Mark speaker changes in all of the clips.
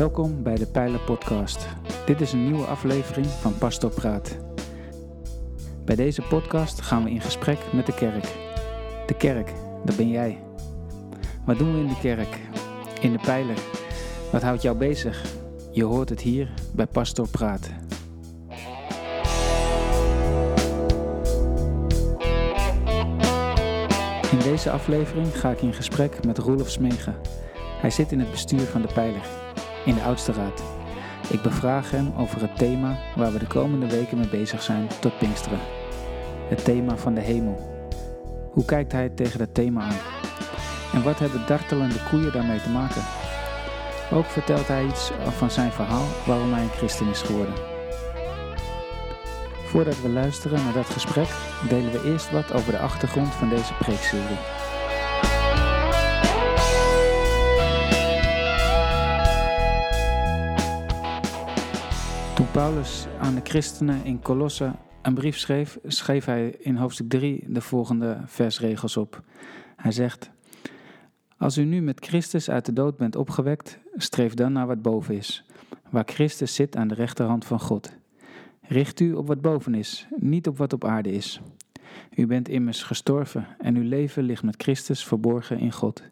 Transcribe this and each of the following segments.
Speaker 1: Welkom bij de Pijler Podcast. Dit is een nieuwe aflevering van Pastor Praat. Bij deze podcast gaan we in gesprek met de kerk. De kerk, dat ben jij. Wat doen we in de kerk? In de Pijler. Wat houdt jou bezig? Je hoort het hier bij Pastor Praat. In deze aflevering ga ik in gesprek met Roelof Smegen. Hij zit in het bestuur van de Pijler, in de oudste raad. Ik bevraag hem over het thema waar we de komende weken mee bezig zijn tot Pinksteren. Het thema van de hemel. Hoe kijkt hij tegen dat thema aan? En wat hebben dartelende koeien daarmee te maken? Ook vertelt hij iets van zijn verhaal waarom hij een christen is geworden. Voordat we luisteren naar dat gesprek, delen we eerst wat over de achtergrond van deze preekserie. Paulus aan de christenen in Colosse een brief schreef, schreef hij in hoofdstuk 3 de volgende versregels op. Hij zegt: Als u nu met Christus uit de dood bent opgewekt, streef dan naar wat boven is, waar Christus zit aan de rechterhand van God. Richt u op wat boven is, niet op wat op aarde is. U bent immers gestorven en uw leven ligt met Christus verborgen in God.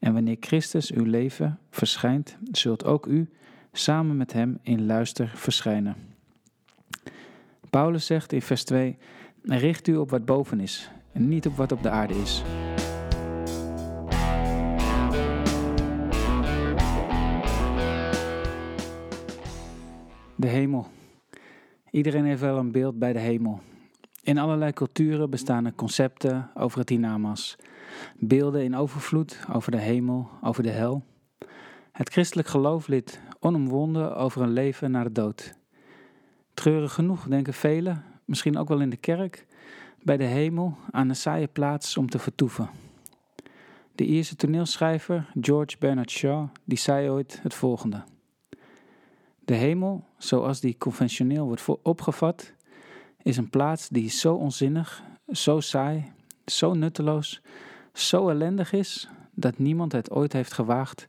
Speaker 1: En wanneer Christus uw leven verschijnt, zult ook u samen met hem in luister verschijnen. Paulus zegt in vers 2: Richt u op wat boven is en niet op wat op de aarde is. De hemel. Iedereen heeft wel een beeld bij de hemel. In allerlei culturen bestaan er concepten over het hiernamaals. Beelden in overvloed over de hemel, over de hel. Het christelijk geloof liet onomwonden over een leven na de dood. Treurig genoeg denken velen, misschien ook wel in de kerk, bij de hemel aan een saaie plaats om te vertoeven. De Ierse toneelschrijver George Bernard Shaw die zei ooit het volgende. De hemel, zoals die conventioneel wordt opgevat, is een plaats die zo onzinnig, zo saai, zo nutteloos, zo ellendig is, dat niemand het ooit heeft gewaagd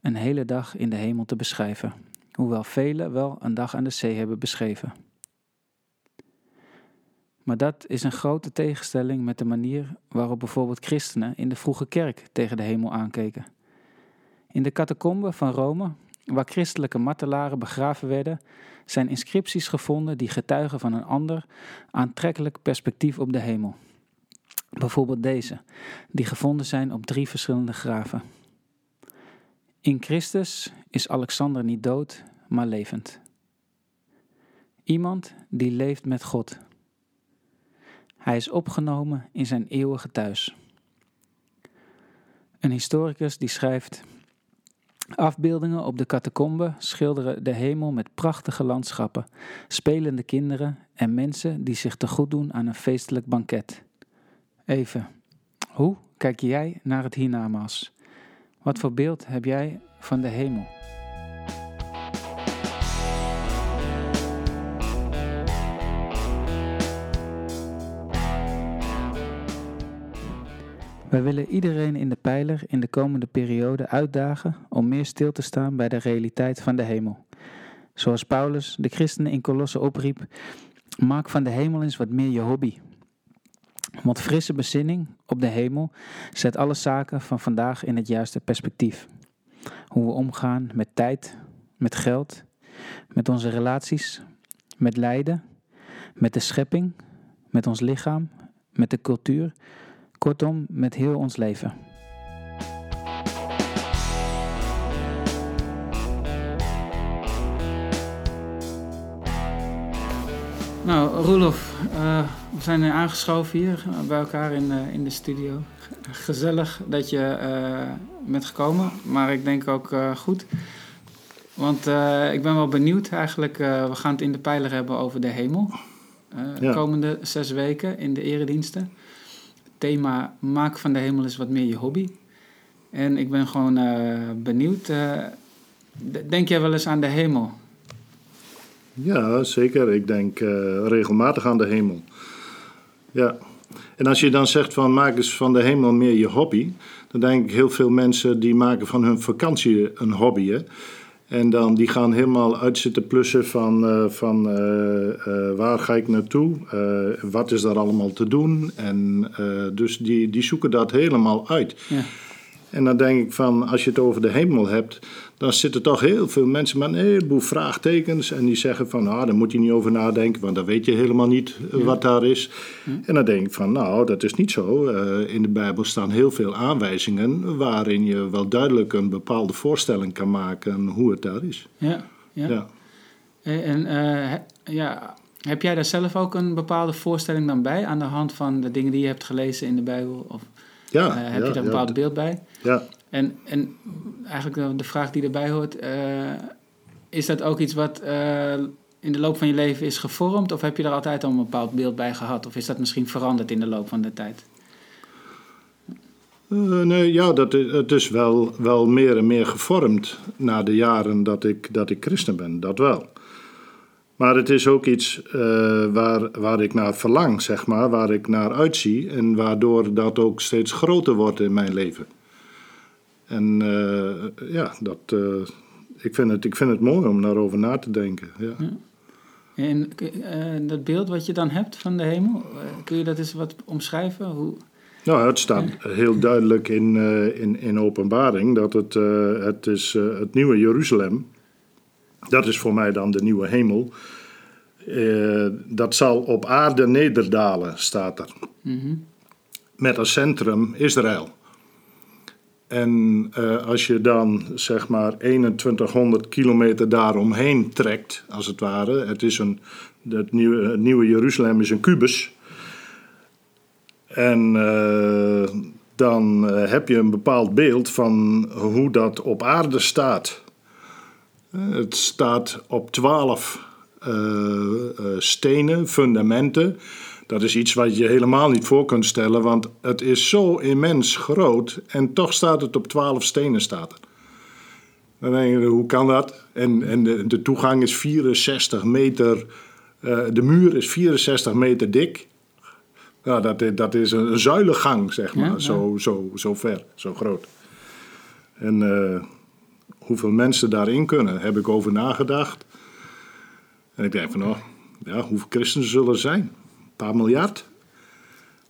Speaker 1: een hele dag in de hemel te beschrijven, hoewel velen wel een dag aan de zee hebben beschreven. Maar dat is een grote tegenstelling met de manier waarop bijvoorbeeld christenen in de vroege kerk tegen de hemel aankeken. In de catacomben van Rome Waar christelijke martelaren begraven werden, zijn inscripties gevonden die getuigen van een ander aantrekkelijk perspectief op de hemel. Bijvoorbeeld deze, die gevonden zijn op drie verschillende graven. In Christus is Alexander niet dood, maar levend. Iemand die leeft met God. Hij is opgenomen in zijn eeuwige thuis. Een historicus die schrijft Afbeeldingen op de catacombe schilderen de hemel met prachtige landschappen, spelende kinderen en mensen die zich te goed doen aan een feestelijk banket. Even, hoe kijk jij naar het hiernamaals? Wat voor beeld heb jij van de hemel? Wij willen iedereen in de pijler in de komende periode uitdagen om meer stil te staan bij de realiteit van de hemel. Zoals Paulus de christenen in Colosse opriep, maak van de hemel eens wat meer je hobby. Want frisse bezinning op de hemel zet alle zaken van vandaag in het juiste perspectief. Hoe we omgaan met tijd, met geld, met onze relaties, met lijden, met de schepping, met ons lichaam, met de cultuur Kortom, met heel ons leven. Nou, Roelof, uh, we zijn aangeschoven hier eh, bij elkaar in, uh, in de studio. Gezellig dat je uh, bent gekomen, maar ik denk ook goed. Want ik ben wel benieuwd eigenlijk. we gaan het in de pijler hebben over de hemel. De komende zes weken in de erediensten thema maak van de hemel eens wat meer je hobby. En ik ben gewoon benieuwd. Denk jij wel eens aan de hemel?
Speaker 2: Ja, zeker. Ik denk uh, regelmatig aan de hemel. Ja. En als je dan zegt van maak eens van de hemel meer je hobby, dan denk ik heel veel mensen die maken van hun vakantie een hobby. Hè? En dan, die gaan helemaal uitzitten plussen van, eh, van eh, eh, waar ga ik naartoe, Eh, wat is daar allemaal te doen. En eh, dus die, die zoeken dat helemaal uit.
Speaker 1: Ja.
Speaker 2: En dan denk ik van, als je het over de hemel hebt, dan zitten toch heel veel mensen met een heleboel vraagtekens. En die zeggen van, nou, daar moet je niet over nadenken, want dan weet je helemaal niet eh, wat daar is. En dan denk ik van, nou, dat is niet zo. Eh, in de Bijbel staan heel veel aanwijzingen waarin je wel duidelijk een bepaalde voorstelling kan maken hoe het daar is.
Speaker 1: Ja, ja.
Speaker 2: Ja.
Speaker 1: Eh, En ja, heb jij daar zelf ook een bepaalde voorstelling dan bij aan de hand van de dingen die je hebt gelezen in de Bijbel? Of
Speaker 2: Ja,
Speaker 1: eh, heb je daar een bepaald beeld bij?
Speaker 2: Ja,
Speaker 1: En, en eigenlijk de- vraag die erbij hoort, eh, is dat ook iets wat eh, in de loop van je leven is gevormd? Of heb je er altijd al een bepaald beeld bij gehad? Of is dat misschien veranderd in de loop van de tijd?
Speaker 2: Nee, ja, dat het is wel, wel meer en meer gevormd na de jaren dat ik, dat ik christen ben, dat wel. Maar het is ook iets eh, waar, waar ik naar verlang, zeg maar, waar ik naar uitzie en waardoor dat ook steeds groter wordt in mijn leven. En eh, ja, dat, eh, ik, vind het, ik vind het mooi om daarover na te denken. Ja.
Speaker 1: En eh, dat beeld wat je dan hebt van de hemel, kun je dat eens wat omschrijven? Hoe,
Speaker 2: Nou, het staat heel duidelijk in, in, in openbaring dat het, het is het nieuwe Jeruzalem. Dat is voor mij dan de nieuwe hemel. Eh, dat zal op aarde nederdalen, staat er.
Speaker 1: Mhm.
Speaker 2: Met als centrum Israël. En eh, als je dan zeg maar 2100 kilometer daaromheen trekt, als het ware. Het, is een, het, nieuwe, het nieuwe Jeruzalem is een kubus. En eh, dan heb je een bepaald beeld van hoe dat op aarde staat. Het staat op twaalf eh, eh, stenen, fundamenten. Dat is iets wat je helemaal niet voor kunt stellen, want het is zo immens groot en toch staat het op twaalf stenen. Staat er. Dan denk je, hoe kan dat? En, en de, de toegang is 64 meter, eh, de muur is 64 meter dik. Ja, dat, dat is een, een zuilengang, zeg maar,
Speaker 1: Ja, ja.
Speaker 2: Zo, zo, zo ver, zo groot. En hoeveel mensen daarin kunnen, heb ik over nagedacht. En ik denk van, oh, ja, hoeveel christenen zullen er zijn? Een paar miljard?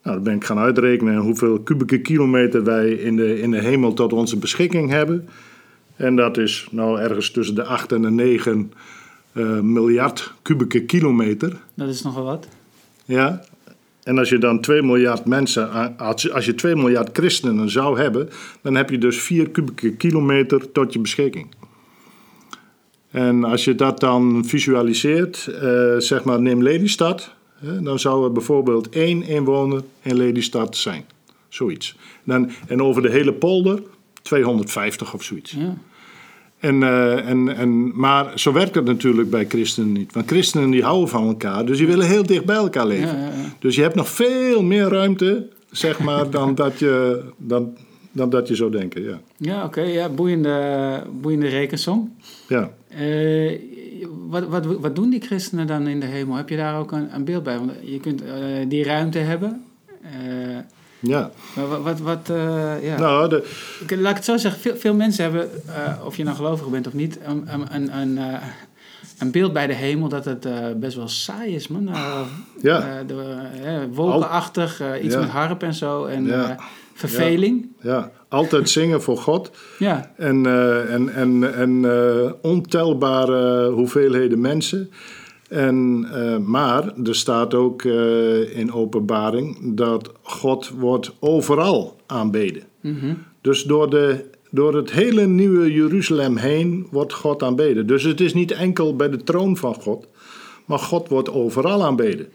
Speaker 2: Nou, dan ben ik gaan uitrekenen hoeveel kubieke kilometer wij in de, in de hemel tot onze beschikking hebben. En dat is nou ergens tussen de 8 en de 9 eh, miljard kubieke kilometer.
Speaker 1: Dat is nogal wat.
Speaker 2: Ja. En als je dan 2 miljard mensen, als je- als je 2 miljard christenen zou hebben, dan heb je dus 4 kubieke kilometer tot je beschikking. En als je dat dan visualiseert, eh, zeg maar neem Lelystad, dan zou er bijvoorbeeld één inwoner in Lelystad zijn. Zoiets. En over de hele polder 250 of zoiets.
Speaker 1: Ja.
Speaker 2: En, eh, en, en, maar zo werkt het natuurlijk bij christenen niet. Want christenen die houden van elkaar, dus die willen heel dicht bij elkaar leven.
Speaker 1: Ja, ja, ja.
Speaker 2: Dus je hebt nog veel meer ruimte, zeg maar, dan dat je, dan, dan dat je zou denken. Ja.
Speaker 1: Ja, oké. ja, boeiende, boeiende rekensom.
Speaker 2: Ja.
Speaker 1: Eh, wat, wat, wat doen die christenen dan in de hemel? Heb je daar ook een, een beeld bij? Want je kunt eh, die ruimte hebben.
Speaker 2: Ja.
Speaker 1: maar wat, wat, wat eh, ja.
Speaker 2: Nou, de,
Speaker 1: Laat ik het zo zeggen. Veel, veel mensen hebben, eh, of je nou gelovig bent of niet, een, een, een, een, eh, een beeld bij de hemel dat het best wel saai is, man.
Speaker 2: Ja.
Speaker 1: de, wolkenachtig, iets
Speaker 2: Ja.
Speaker 1: met harp en zo. En
Speaker 2: Ja.
Speaker 1: verveling.
Speaker 2: ja, altijd zingen voor God.
Speaker 1: Ja.
Speaker 2: En, en, en, en ontelbare hoeveelheden mensen. En, eh, maar er staat ook eh, in openbaring dat God wordt overal aanbeden.
Speaker 1: Mhm.
Speaker 2: Dus door, de, door het hele nieuwe Jeruzalem heen wordt God aanbeden. Dus het is niet enkel bij de troon van God, maar God wordt overal aanbeden.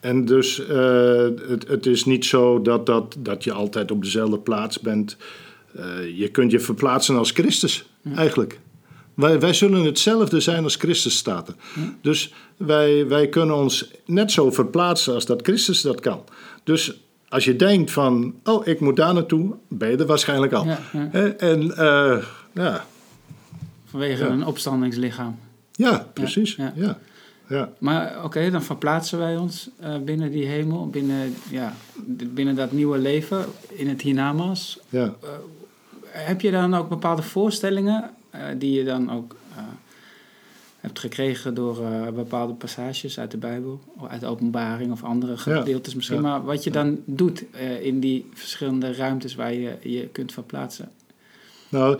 Speaker 2: En dus eh, het, het is niet zo dat, dat, dat je altijd op dezelfde plaats bent. Je kunt je verplaatsen als Christus, eigenlijk. Wij, wij zullen hetzelfde zijn als Christus staat er. Dus wij, wij kunnen ons net zo verplaatsen als dat Christus dat kan. Dus als je denkt van, oh, ik moet daar naartoe, ben je er waarschijnlijk al.
Speaker 1: Ja, ja.
Speaker 2: Hè? En eh, ja,
Speaker 1: Vanwege
Speaker 2: Ja.
Speaker 1: een opstandingslichaam.
Speaker 2: ja, precies.
Speaker 1: ja.
Speaker 2: Ja.
Speaker 1: Maar oké, dan verplaatsen wij ons eh, binnen die hemel, binnen, ja, binnen dat nieuwe leven, in het hiernamaals.
Speaker 2: ja.
Speaker 1: heb je dan ook bepaalde voorstellingen eh, die je dan ook eh, hebt gekregen door eh, bepaalde passages uit de Bijbel, of uit de openbaring of andere gedeeltes misschien,
Speaker 2: ja,
Speaker 1: maar wat je dan doet eh, in die verschillende ruimtes waar je je kunt verplaatsen?
Speaker 2: Nou,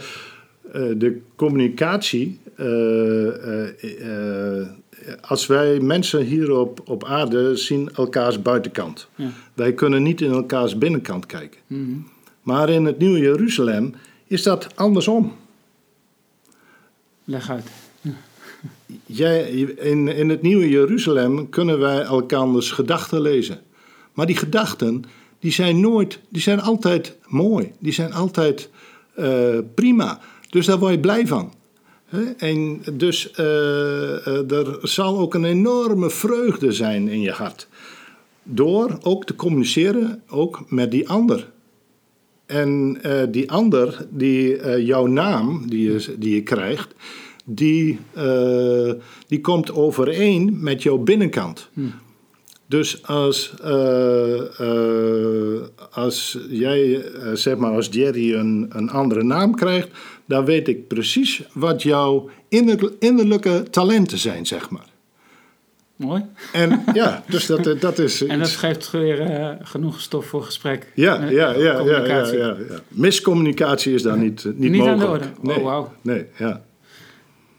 Speaker 2: eh, de communicatie. eh, eh, eh, als wij mensen hier op, op aarde zien elkaars buitenkant. Wij kunnen niet in elkaars binnenkant kijken.
Speaker 1: Mhm.
Speaker 2: Maar in het Nieuwe Jeruzalem is dat andersom.
Speaker 1: Leg uit.
Speaker 2: Jij, in, in het Nieuwe Jeruzalem kunnen wij elkanders gedachten lezen. Maar die gedachten, die zijn nooit, die zijn altijd mooi. Die zijn altijd eh, prima. Dus daar word je blij van. En dus eh, er zal ook een enorme vreugde zijn in je hart. Door ook te communiceren, ook met die ander. En eh, die ander, die, eh, jouw naam die je, die je krijgt, die, eh, die komt overeen met jouw binnenkant. Dus als, als jij, zeg maar, als Jerry een, een andere naam krijgt, dan weet ik precies wat jouw inner- innerlijke talenten zijn, zeg maar.
Speaker 1: Mooi.
Speaker 2: En ja, dus dat, eh, dat is.
Speaker 1: En dat geeft weer eh, genoeg stof voor gesprek.
Speaker 2: ja,
Speaker 1: Eh,
Speaker 2: ja, ja, ja, ja, ja. Miscommunicatie is daar niet, eh, niet,
Speaker 1: Niet aan
Speaker 2: mogelijk.
Speaker 1: de orde?
Speaker 2: Nee,
Speaker 1: Oh, wauw.
Speaker 2: nee, ja.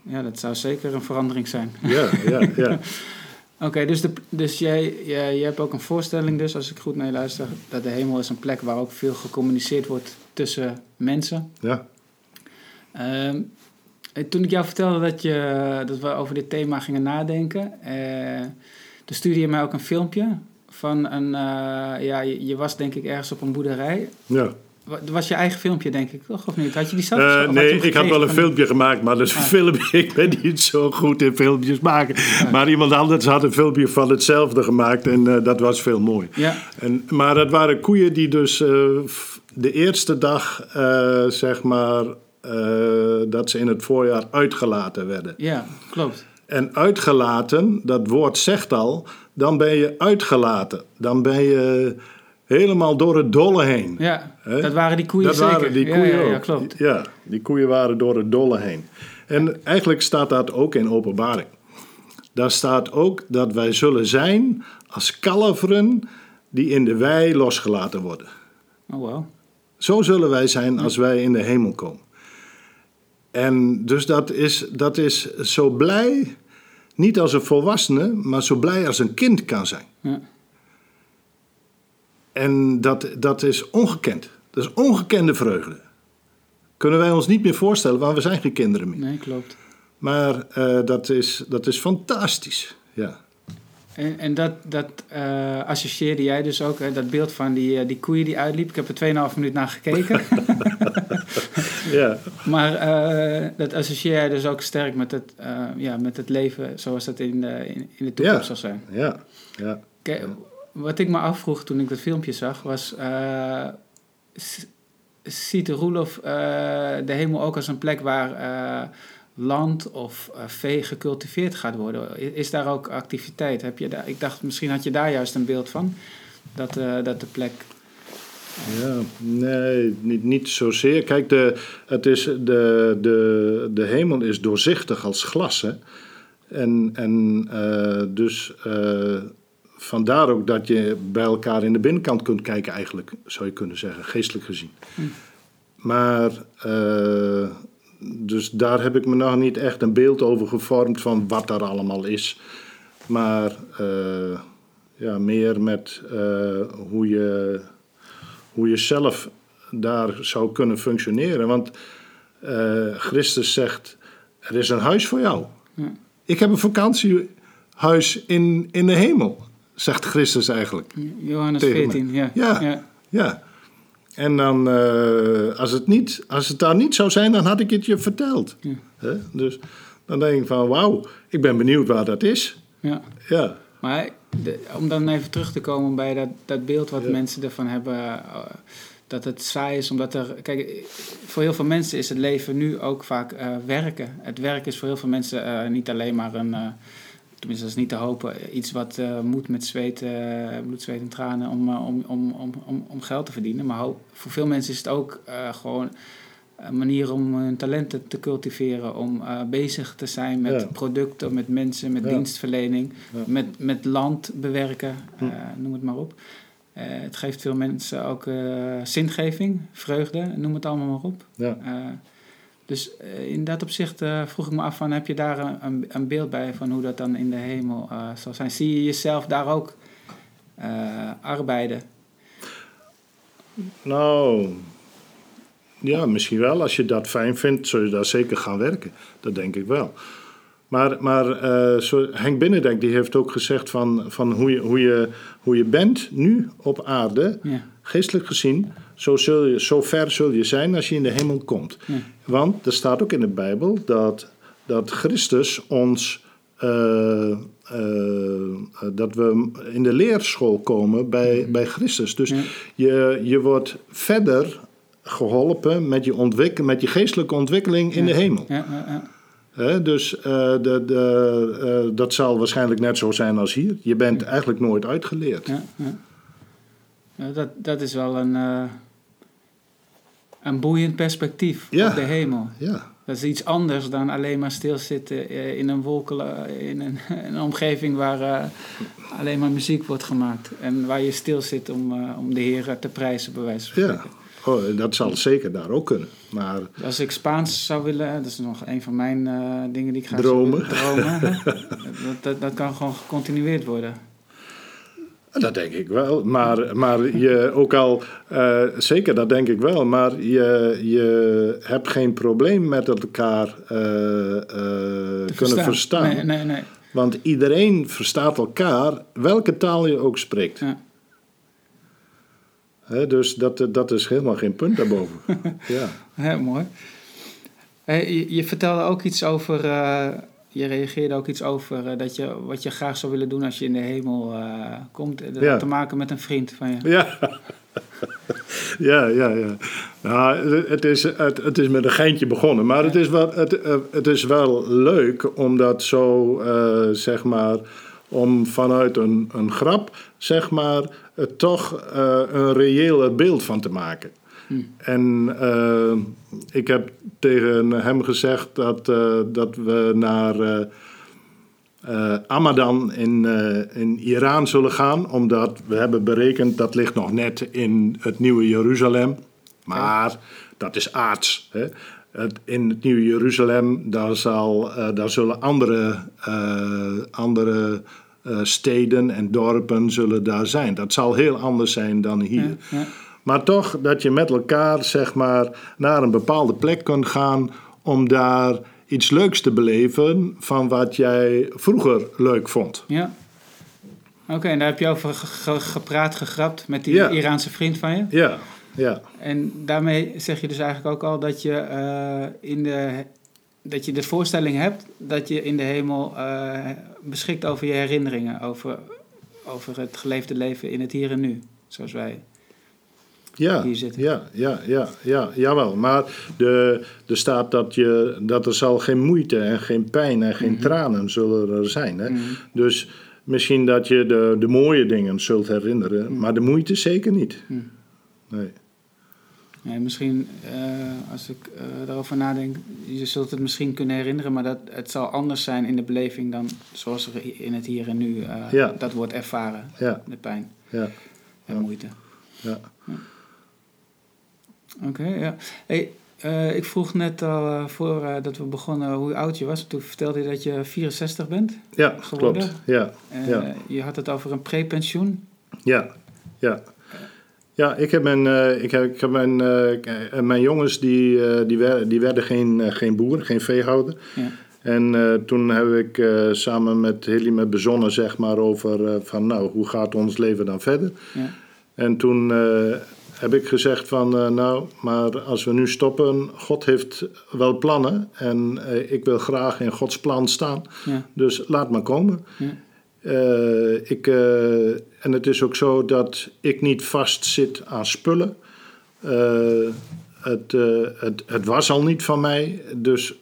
Speaker 1: Ja, dat zou zeker een verandering zijn.
Speaker 2: Ja, ja, ja.
Speaker 1: Oké, dus, de, dus jij, jij, jij hebt ook een voorstelling dus, als ik goed naar je luister, dat de hemel is een plek waar ook veel gecommuniceerd wordt tussen mensen.
Speaker 2: ja.
Speaker 1: Eh, toen ik jou vertelde dat, je, dat we over dit thema gingen nadenken, eh toen stuurde je mij ook een filmpje van een, eh, ja, je, je was denk ik ergens op een boerderij.
Speaker 2: ja.
Speaker 1: Dat was je eigen filmpje denk ik, toch? Of niet? Had je die zelf?
Speaker 2: Eh,
Speaker 1: had je
Speaker 2: nee, ik had wel een
Speaker 1: van-
Speaker 2: filmpje gemaakt, maar dus
Speaker 1: Ah.
Speaker 2: film, ik ben niet zo goed in filmpjes maken. Maar iemand anders had een filmpje van hetzelfde gemaakt en eh, dat was veel mooi.
Speaker 1: Ja,
Speaker 2: En, maar dat waren koeien die dus eh, de eerste dag, eh, zeg maar, eh, dat ze in het voorjaar uitgelaten werden.
Speaker 1: ja, klopt.
Speaker 2: En uitgelaten, dat woord zegt al, dan ben je uitgelaten. Dan ben je helemaal door het dolle heen.
Speaker 1: Ja, dat waren die koeien
Speaker 2: dat
Speaker 1: zeker.
Speaker 2: waren die
Speaker 1: Ja,
Speaker 2: koeien
Speaker 1: ja, ja,
Speaker 2: ook.
Speaker 1: klopt.
Speaker 2: Ja, die koeien waren door het dolle heen. En eigenlijk staat dat ook in openbaring. Daar staat ook dat wij zullen zijn als kalveren die in de wei losgelaten worden.
Speaker 1: Oh, wow.
Speaker 2: Zo zullen wij zijn als wij in de hemel komen. En dus dat is, dat is zo blij, niet als een volwassene, maar zo blij als een kind kan zijn.
Speaker 1: Ja.
Speaker 2: En dat, dat is ongekend. Dat is ongekende vreugde. Kunnen wij ons niet meer voorstellen, want we zijn geen kinderen meer.
Speaker 1: Nee, klopt.
Speaker 2: Maar eh, dat, is, dat is fantastisch. Ja.
Speaker 1: En, en dat, dat eh, associeerde jij dus ook, hè, dat beeld van die, eh, die koeien die uitliep. Ik heb er 2,5 minuut naar gekeken.
Speaker 2: Ja.
Speaker 1: maar eh, dat associeer jij dus ook sterk met het, ja, met het leven zoals dat in de, in, in de toekomst
Speaker 2: Ja.
Speaker 1: zal zijn.
Speaker 2: Ja. ja.
Speaker 1: Kijk, wat ik me afvroeg toen ik dat filmpje zag, was... ziet Roelof de hemel ook als een plek waar land of eh, vee gecultiveerd gaat worden? Is daar ook activiteit? Heb je daar, ik dacht, misschien had je daar juist een beeld van. Dat, eh, dat de plek...
Speaker 2: Ja, nee, niet, niet zozeer. Kijk, de, het is de, de, de hemel is doorzichtig als glas. Hè? En, en eh, dus eh, vandaar ook dat je bij elkaar in de binnenkant kunt kijken, eigenlijk, zou je kunnen zeggen, geestelijk gezien. Maar, eh, dus daar heb ik me nog niet echt een beeld over gevormd van wat daar allemaal is. Maar eh, ja, meer met eh, hoe je hoe je zelf daar zou kunnen functioneren. Want eh, Christus zegt, er is een huis voor jou.
Speaker 1: Ja.
Speaker 2: Ik heb een vakantiehuis in, in de hemel, zegt Christus eigenlijk.
Speaker 1: Johannes
Speaker 2: Tegen
Speaker 1: 14, ja.
Speaker 2: Ja.
Speaker 1: ja.
Speaker 2: Ja. En dan, eh, als, het niet, als het daar niet zou zijn, dan had ik het je verteld.
Speaker 1: Ja.
Speaker 2: Hè? Dus dan denk ik van, wauw, ik ben benieuwd waar dat is.
Speaker 1: ja.
Speaker 2: Ja,
Speaker 1: Maar de- om dan even terug te komen bij dat, dat beeld wat
Speaker 2: Ja.
Speaker 1: mensen ervan hebben, eh, dat het saai is, omdat er. Kijk, voor heel veel mensen is het leven nu ook vaak eh, werken. Het werk is voor heel veel mensen niet alleen maar een. Tenminste, dat is niet te hopen, iets wat eh, moet met zweet, eh, bloed, zweet en tranen om, eh, om, om, om, om, om geld te verdienen. Maar voor veel mensen is het ook gewoon een manier om hun talenten te cultiveren, om bezig te zijn met
Speaker 2: Ja.
Speaker 1: producten, met mensen, met
Speaker 2: Ja.
Speaker 1: dienstverlening,
Speaker 2: Ja.
Speaker 1: met, met land bewerken, noem het maar op. Het geeft veel mensen ook zingeving, vreugde, noem het allemaal maar op.
Speaker 2: Ja.
Speaker 1: Dus eh, in dat opzicht eh, vroeg ik me af van, heb je daar een, een, beeld bij van hoe dat dan in de hemel eh, zal zijn? Zie je jezelf daar ook arbeiden?
Speaker 2: Nou, ja, misschien wel. Als je dat fijn vindt, zul je daar zeker gaan werken. Dat denk ik wel. Maar, maar zo, Henk Binnendijk die heeft ook gezegd van, van hoe, je, hoe, je, hoe je bent nu op aarde,
Speaker 1: Ja,
Speaker 2: geestelijk gezien, zo, zul je, zo ver zul je zijn als je in de hemel komt.
Speaker 1: ja,
Speaker 2: Want er staat ook in de Bijbel dat, dat Christus ons. eh, eh, dat we in de leerschool komen bij, bij Christus. Dus
Speaker 1: Ja.
Speaker 2: je, je wordt verder geholpen met je, ontwik met je geestelijke ontwikkeling in de hemel.
Speaker 1: ja, ja, ja.
Speaker 2: Hè, dus eh, de, de, dat zal waarschijnlijk net zo zijn als hier. Je bent eigenlijk nooit uitgeleerd.
Speaker 1: Ja, ja. Dat, dat is wel een, een boeiend perspectief
Speaker 2: Ja.
Speaker 1: op de hemel.
Speaker 2: Ja,
Speaker 1: Dat is iets anders dan alleen maar stilzitten eh, in een wolken, in een, een omgeving waar eh, alleen maar muziek wordt gemaakt. En waar je stil zit om, eh, om de Heer te prijzen, bij wijze van
Speaker 2: ja.
Speaker 1: spreken.
Speaker 2: Oh, dat zal zeker daar ook kunnen. Maar
Speaker 1: Als ik Spaans zou willen, dat is nog een van mijn eh, dingen die ik ga
Speaker 2: Dromen.
Speaker 1: dromen dat, dat, dat kan gewoon gecontinueerd worden.
Speaker 2: Dat denk ik wel. Maar, maar je ook al, eh, zeker dat denk ik wel. Maar je, je hebt geen probleem met elkaar eh, eh, kunnen verstaan.
Speaker 1: Nee, nee, nee.
Speaker 2: Want iedereen verstaat elkaar, welke taal je ook spreekt.
Speaker 1: Ja.
Speaker 2: Dus dat, dat is helemaal geen punt daarboven. ja.
Speaker 1: Heel mooi. Hey, je, je vertelde ook iets over, je reageerde ook iets over eh, dat je, wat je graag zou willen doen als je in de hemel eh, komt. Dat
Speaker 2: Ja.
Speaker 1: te maken met een vriend van je.
Speaker 2: Ja. ja, ja, ja. Nou, het is, het, het is met een geintje begonnen. Maar het is wel, het, eh, het is wel leuk om dat zo, zeg maar, om vanuit een, een grap, zeg maar, toch een reëel beeld van te maken. En eh, ik heb tegen hem gezegd dat, eh, dat we naar eh eh, Amadan in, in Iran zullen gaan, omdat we hebben berekend dat ligt nog net in het nieuwe Jeruzalem. Maar dat is aards. Hè? In het nieuwe Jeruzalem, daar, zal, daar zullen andere, andere steden en dorpen zullen daar zijn. Dat zal heel anders zijn dan hier.
Speaker 1: Ja.
Speaker 2: Maar toch dat je met elkaar zeg maar, naar een bepaalde plek kunt gaan om daar iets leuks te beleven van wat jij vroeger leuk vond.
Speaker 1: Ja. Oké, en daar heb je over ge- ge- gepraat, gegrapt met die
Speaker 2: Ja.
Speaker 1: Iraanse vriend van je.
Speaker 2: Ja, ja,
Speaker 1: En daarmee zeg je dus eigenlijk ook al dat je, eh, in de, dat je de voorstelling hebt dat je in de hemel eh, beschikt over je herinneringen, over, over het geleefde leven in het hier en nu, zoals wij.
Speaker 2: Ja,
Speaker 1: Hier zitten.
Speaker 2: ja, ja, ja, ja, jawel. Maar de, er staat dat, je, dat er zal geen moeite en geen pijn en geen tranen zullen er zijn. Hè?
Speaker 1: Mhm.
Speaker 2: Dus misschien dat je de, de mooie dingen zult herinneren, maar de moeite zeker niet.
Speaker 1: Mhm.
Speaker 2: Nee.
Speaker 1: Nee, misschien, eh, als ik eh, daarover nadenk, je zult het misschien kunnen herinneren, maar dat, het zal anders zijn in de beleving dan zoals er in het hier en nu eh,
Speaker 2: Ja.
Speaker 1: dat wordt ervaren,
Speaker 2: Ja,
Speaker 1: de pijn
Speaker 2: ja,
Speaker 1: en moeite.
Speaker 2: ja.
Speaker 1: Oké, ja. Hey, eh, ik vroeg net al uh, voor uh, dat we begonnen hoe oud je was. Toen vertelde je dat je 64 bent
Speaker 2: ja
Speaker 1: geworden.
Speaker 2: klopt. Ja, Ja.
Speaker 1: je had het over een prepensioen.
Speaker 2: Ja, ja. Ja, ik heb mijn, ik heb, ik heb mijn, mijn jongens die, die, werden, die werden geen, geen boer, geen veehouder.
Speaker 1: Ja.
Speaker 2: En toen heb ik samen met Hilly me bezonnen zeg maar over van nou, hoe gaat ons leven dan verder?
Speaker 1: Ja.
Speaker 2: En toen heb ik gezegd van nou, maar als we nu stoppen, God heeft wel plannen en ik wil graag in Gods plan staan.
Speaker 1: Ja.
Speaker 2: Dus laat maar komen.
Speaker 1: Ja.
Speaker 2: Uh, ik, uh, en het is ook zo dat ik niet vast zit aan spullen. Uh, het, het, het, was al niet van mij. Dus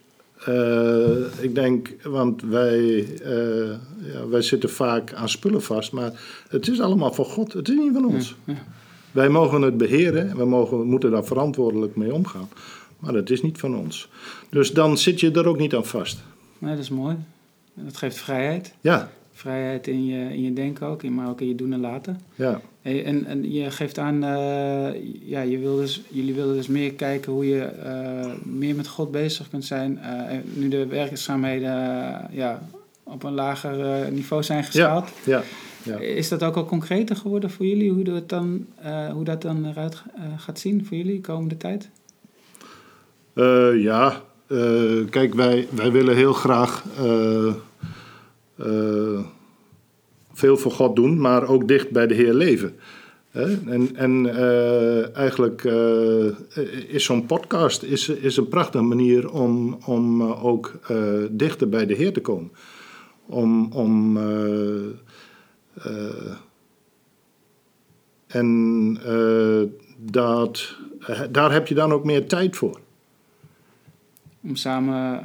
Speaker 2: ik denk, want wij, ja, wij zitten vaak aan spullen vast. Maar het is allemaal van God. Het is niet van ons.
Speaker 1: Ja.
Speaker 2: Wij mogen het beheren. We, mogen, we moeten daar verantwoordelijk mee omgaan. Maar dat is niet van ons. Dus dan zit je er ook niet aan vast.
Speaker 1: Nee, dat is mooi. Dat geeft vrijheid.
Speaker 2: Ja,
Speaker 1: Vrijheid in je, in je denken ook, maar ook in je doen en laten.
Speaker 2: ja,
Speaker 1: en, en je geeft aan, eh, ja, je wil dus, jullie willen dus meer kijken hoe je eh, meer met God bezig kunt zijn. en nu de werkzaamheden ja, op een lager niveau zijn geschaald.
Speaker 2: ja. ja.
Speaker 1: Is dat ook al concreter geworden voor jullie, hoe dat dan, eh, hoe dat dan eruit eh, gaat zien voor jullie de komende tijd?
Speaker 2: Eh, ja, kijk, wij, wij willen heel graag veel voor God doen, maar ook dicht bij de Heer leven. En, en eigenlijk is zo'n podcast is, is een prachtige manier om, om ook dichter bij de Heer te komen. Om, om en eh, dat, daar heb je dan ook meer tijd voor.
Speaker 1: Om samen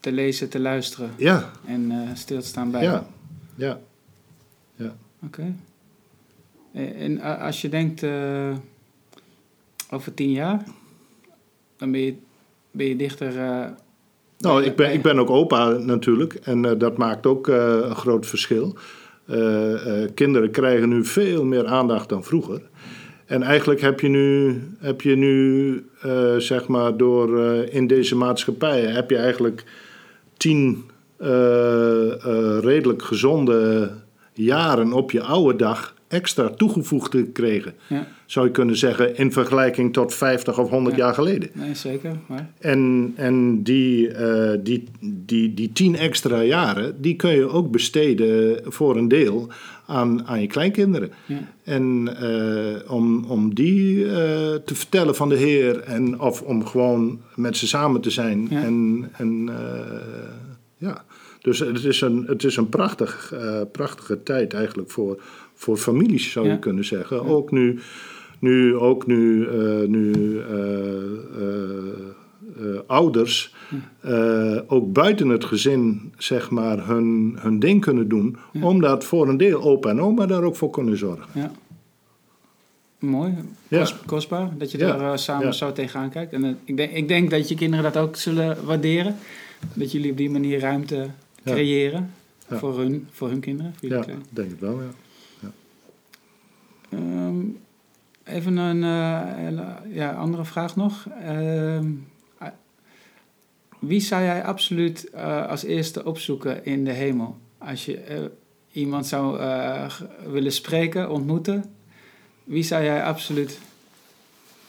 Speaker 1: te lezen, te luisteren
Speaker 2: Ja,
Speaker 1: en eh, stil te staan bij.
Speaker 2: ja, ja.
Speaker 1: Oké. Eh, En als je denkt eh, over tien jaar, dan ben je, ben je dichter. eh,
Speaker 2: Nou, ik ben, ik ben ook opa natuurlijk en eh, dat maakt ook eh, een groot verschil. Eh, eh, kinderen krijgen nu veel meer aandacht dan vroeger. En eigenlijk heb je nu, heb je nu eh, zeg maar, door in deze maatschappij heb je eigenlijk tien redelijk gezonde jaren op je oude dag extra toegevoegd gekregen.
Speaker 1: Ja,
Speaker 2: Zou je kunnen zeggen, in vergelijking tot 50 of 100
Speaker 1: Ja.
Speaker 2: jaar geleden.
Speaker 1: nee, zeker. Maar,
Speaker 2: En, en die, eh, die, die, die tien extra jaren, die kun je ook besteden voor een deel aan, aan je kleinkinderen.
Speaker 1: ja,
Speaker 2: En eh, om, om die eh, te vertellen van de Heer, en, of om gewoon met ze samen te zijn. En, en ja, dus het is een, het is een prachtig, prachtige tijd eigenlijk voor, voor families, zou
Speaker 1: Ja.
Speaker 2: je kunnen zeggen. Ook nu, nu, ook nu, eh, nu eh, eh, ouders ook buiten het gezin zeg maar hun, hun ding kunnen doen, omdat voor een deel opa en oma daar ook voor kunnen zorgen.
Speaker 1: ja. Mooi,
Speaker 2: Ja.
Speaker 1: Kost- kostbaar dat je daar samen
Speaker 2: ja.
Speaker 1: zo tegenaan kijkt. En ik, denk, ik denk dat je kinderen dat ook zullen waarderen. Dat jullie op die manier ruimte creëren voor, hun, voor hun kinderen. Voor
Speaker 2: Ja, denk ik wel, ja.
Speaker 1: Ehm, even een eh, ja, andere vraag nog. Ehm, ah, wie zou jij absoluut eh, als eerste opzoeken in de hemel? Als je eh, iemand zou willen spreken, ontmoeten, wie zou jij absoluut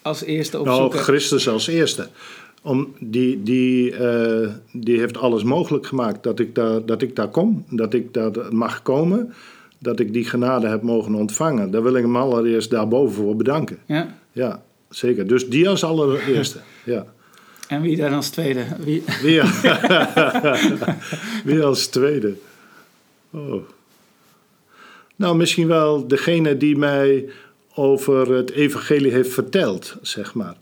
Speaker 1: als eerste
Speaker 2: Nou,
Speaker 1: opzoeken?
Speaker 2: Christus als eerste. Om, die, die, die heeft alles mogelijk gemaakt dat ik, daar, dat ik daar kom, dat ik daar mag komen, dat ik die genade heb mogen ontvangen. Daar wil ik hem allereerst daarboven voor bedanken.
Speaker 1: ja?
Speaker 2: Ja, zeker. Dus die als allereerste. Ja.
Speaker 1: En wie dan als tweede? Wie?
Speaker 2: Wie, wie als tweede? Oh. Nou, misschien wel degene die mij over het evangelie heeft verteld, zeg maar.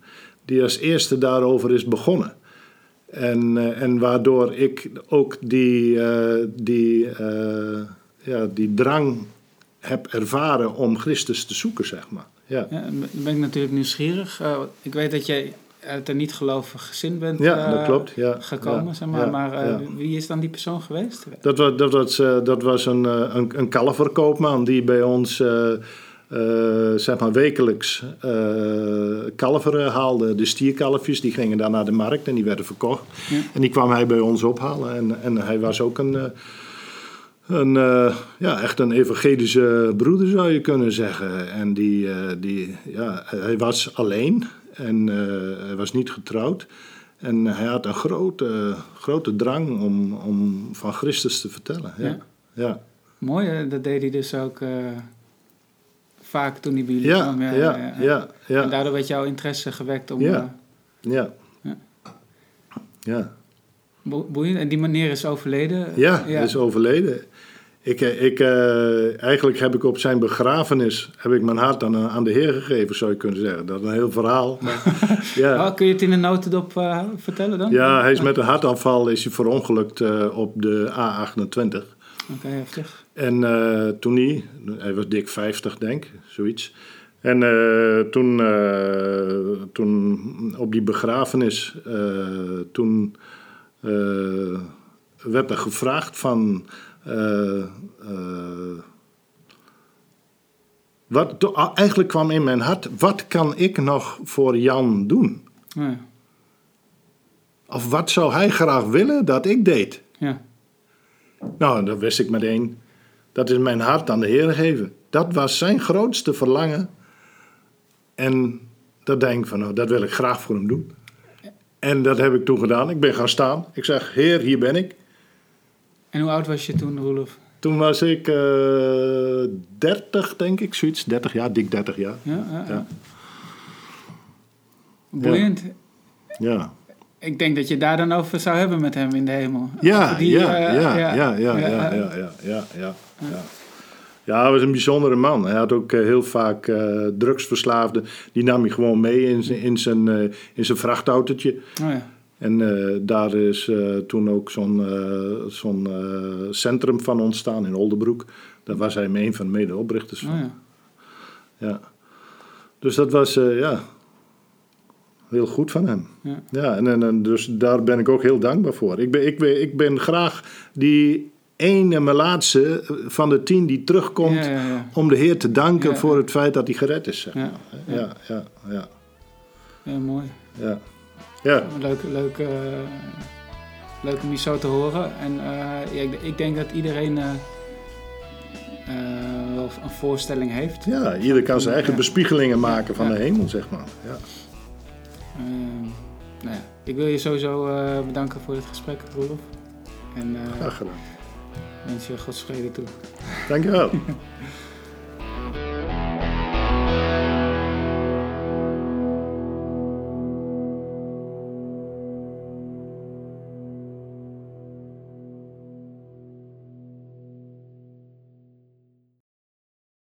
Speaker 2: Die als eerste daarover is begonnen. En, eh, en waardoor ik ook die, eh, die, eh, ja, die drang heb ervaren om Christus te zoeken, zeg maar. Ja,
Speaker 1: Ja, dan ben ik natuurlijk nieuwsgierig. Eh, ik weet dat jij uit een niet-gelovig gezin bent
Speaker 2: ja dat
Speaker 1: eh,
Speaker 2: klopt. Ja,
Speaker 1: gekomen,
Speaker 2: ja,
Speaker 1: zeg maar. maar eh, wie is dan die persoon geweest?
Speaker 2: Dat was, dat was, dat was een, een, een kalverkoopman die bij ons zeg maar wekelijks kalveren haalde. De stierkalfjes die gingen dan naar de markt en die werden verkocht. En die kwam hij bij ons ophalen. En, en hij was ook een, een, eh, ja, echt een evangelische broeder zou je kunnen zeggen. En die, eh, die, ja, hij was alleen en eh, hij was niet getrouwd. En hij had een grote, grote drang om, om van Christus te vertellen. Ja.
Speaker 1: Ja.
Speaker 2: Ja.
Speaker 1: Mooi, hè? dat deed hij dus ook vaak toen hij bij jullie
Speaker 2: Ja,
Speaker 1: kwam.
Speaker 2: ja, ja, ja,
Speaker 1: En daardoor werd jouw interesse gewekt om...
Speaker 2: Ja. ja.
Speaker 1: Ja. Boeiend. En die meneer is overleden.
Speaker 2: ja, hij is overleden. Ik, eh, ik, eh, eigenlijk heb ik op zijn begrafenis heb ik mijn hart aan, aan de Heer gegeven, zou je kunnen zeggen. Dat is een heel verhaal. Maar, ja.
Speaker 1: Oh, kun je het in een notendop eh, vertellen dan?
Speaker 2: ja, hij is met een hartaanval is hij verongelukt eh, op de A28.
Speaker 1: Oké, heftig.
Speaker 2: En toen hij, hij was dik 50 denk ik, zoiets. En toen, toen op die begrafenis, toen werd er gevraagd van... eh, eh, wat, ah, eigenlijk kwam in mijn hart, wat kan ik nog voor Jan doen?
Speaker 1: Ja.
Speaker 2: Of wat zou hij graag willen dat ik deed?
Speaker 1: Ja.
Speaker 2: Nou, dan wist ik meteen, dat is mijn hart aan de Heer geven. Dat was zijn grootste verlangen. En dat denk ik van, nou, dat wil ik graag voor hem doen. En dat heb ik toen gedaan. Ik ben gaan staan. Ik zeg, Heer, hier ben ik.
Speaker 1: En hoe oud was je toen, Roelof?
Speaker 2: Toen was ik eh 30, denk ik, zoiets. 30 jaar, dik 30 jaar.
Speaker 1: Ja, ja, ja.
Speaker 2: Ja.
Speaker 1: Boeiend.
Speaker 2: Ja.
Speaker 1: Ik denk dat je daar dan over zou hebben met hem in de hemel.
Speaker 2: Ja,
Speaker 1: Die,
Speaker 2: ja,
Speaker 1: eh,
Speaker 2: ja, ja, ja, ja, ja,
Speaker 1: eh,
Speaker 2: ja, ja, ja, ja, hij was een bijzondere man. Hij had ook eh, heel vaak eh, drugsverslaafden. Die nam hij gewoon mee in zijn, in zijn, eh, in zijn vrachtautootje.
Speaker 1: Oh ja.
Speaker 2: En daar is toen ook zo'n zo'n centrum van ontstaan in Oldenbroek. Daar was hij een van de medeoprichters van.
Speaker 1: Oh ja.
Speaker 2: Ja. Dus dat was, ja, heel goed van hem.
Speaker 1: Ja.
Speaker 2: Ja, en, en, en dus daar ben ik ook heel dankbaar voor. Ik ben, ik ben, ik ben graag die ene, mijn laatste eh, van de tien die terugkomt
Speaker 1: Ja, ja, ja.
Speaker 2: om de Heer te danken voor het feit dat hij gered is. Zeg
Speaker 1: Ja,
Speaker 2: maar. ja, ja, ja,
Speaker 1: Ja, mooi.
Speaker 2: ja. ja.
Speaker 1: Leuk, leuk, eh, leuk om je zo te horen. En ja, ik, ik denk dat iedereen wel een voorstelling heeft.
Speaker 2: Ja, ieder kan zijn eigen bespiegelingen maken van de hemel, zeg maar. Ja.
Speaker 1: Nou ja, ik wil je sowieso bedanken voor dit gesprek, Roelof. En
Speaker 2: Graag gedaan.
Speaker 1: Wens je Gods vrede toe.
Speaker 2: Dankjewel.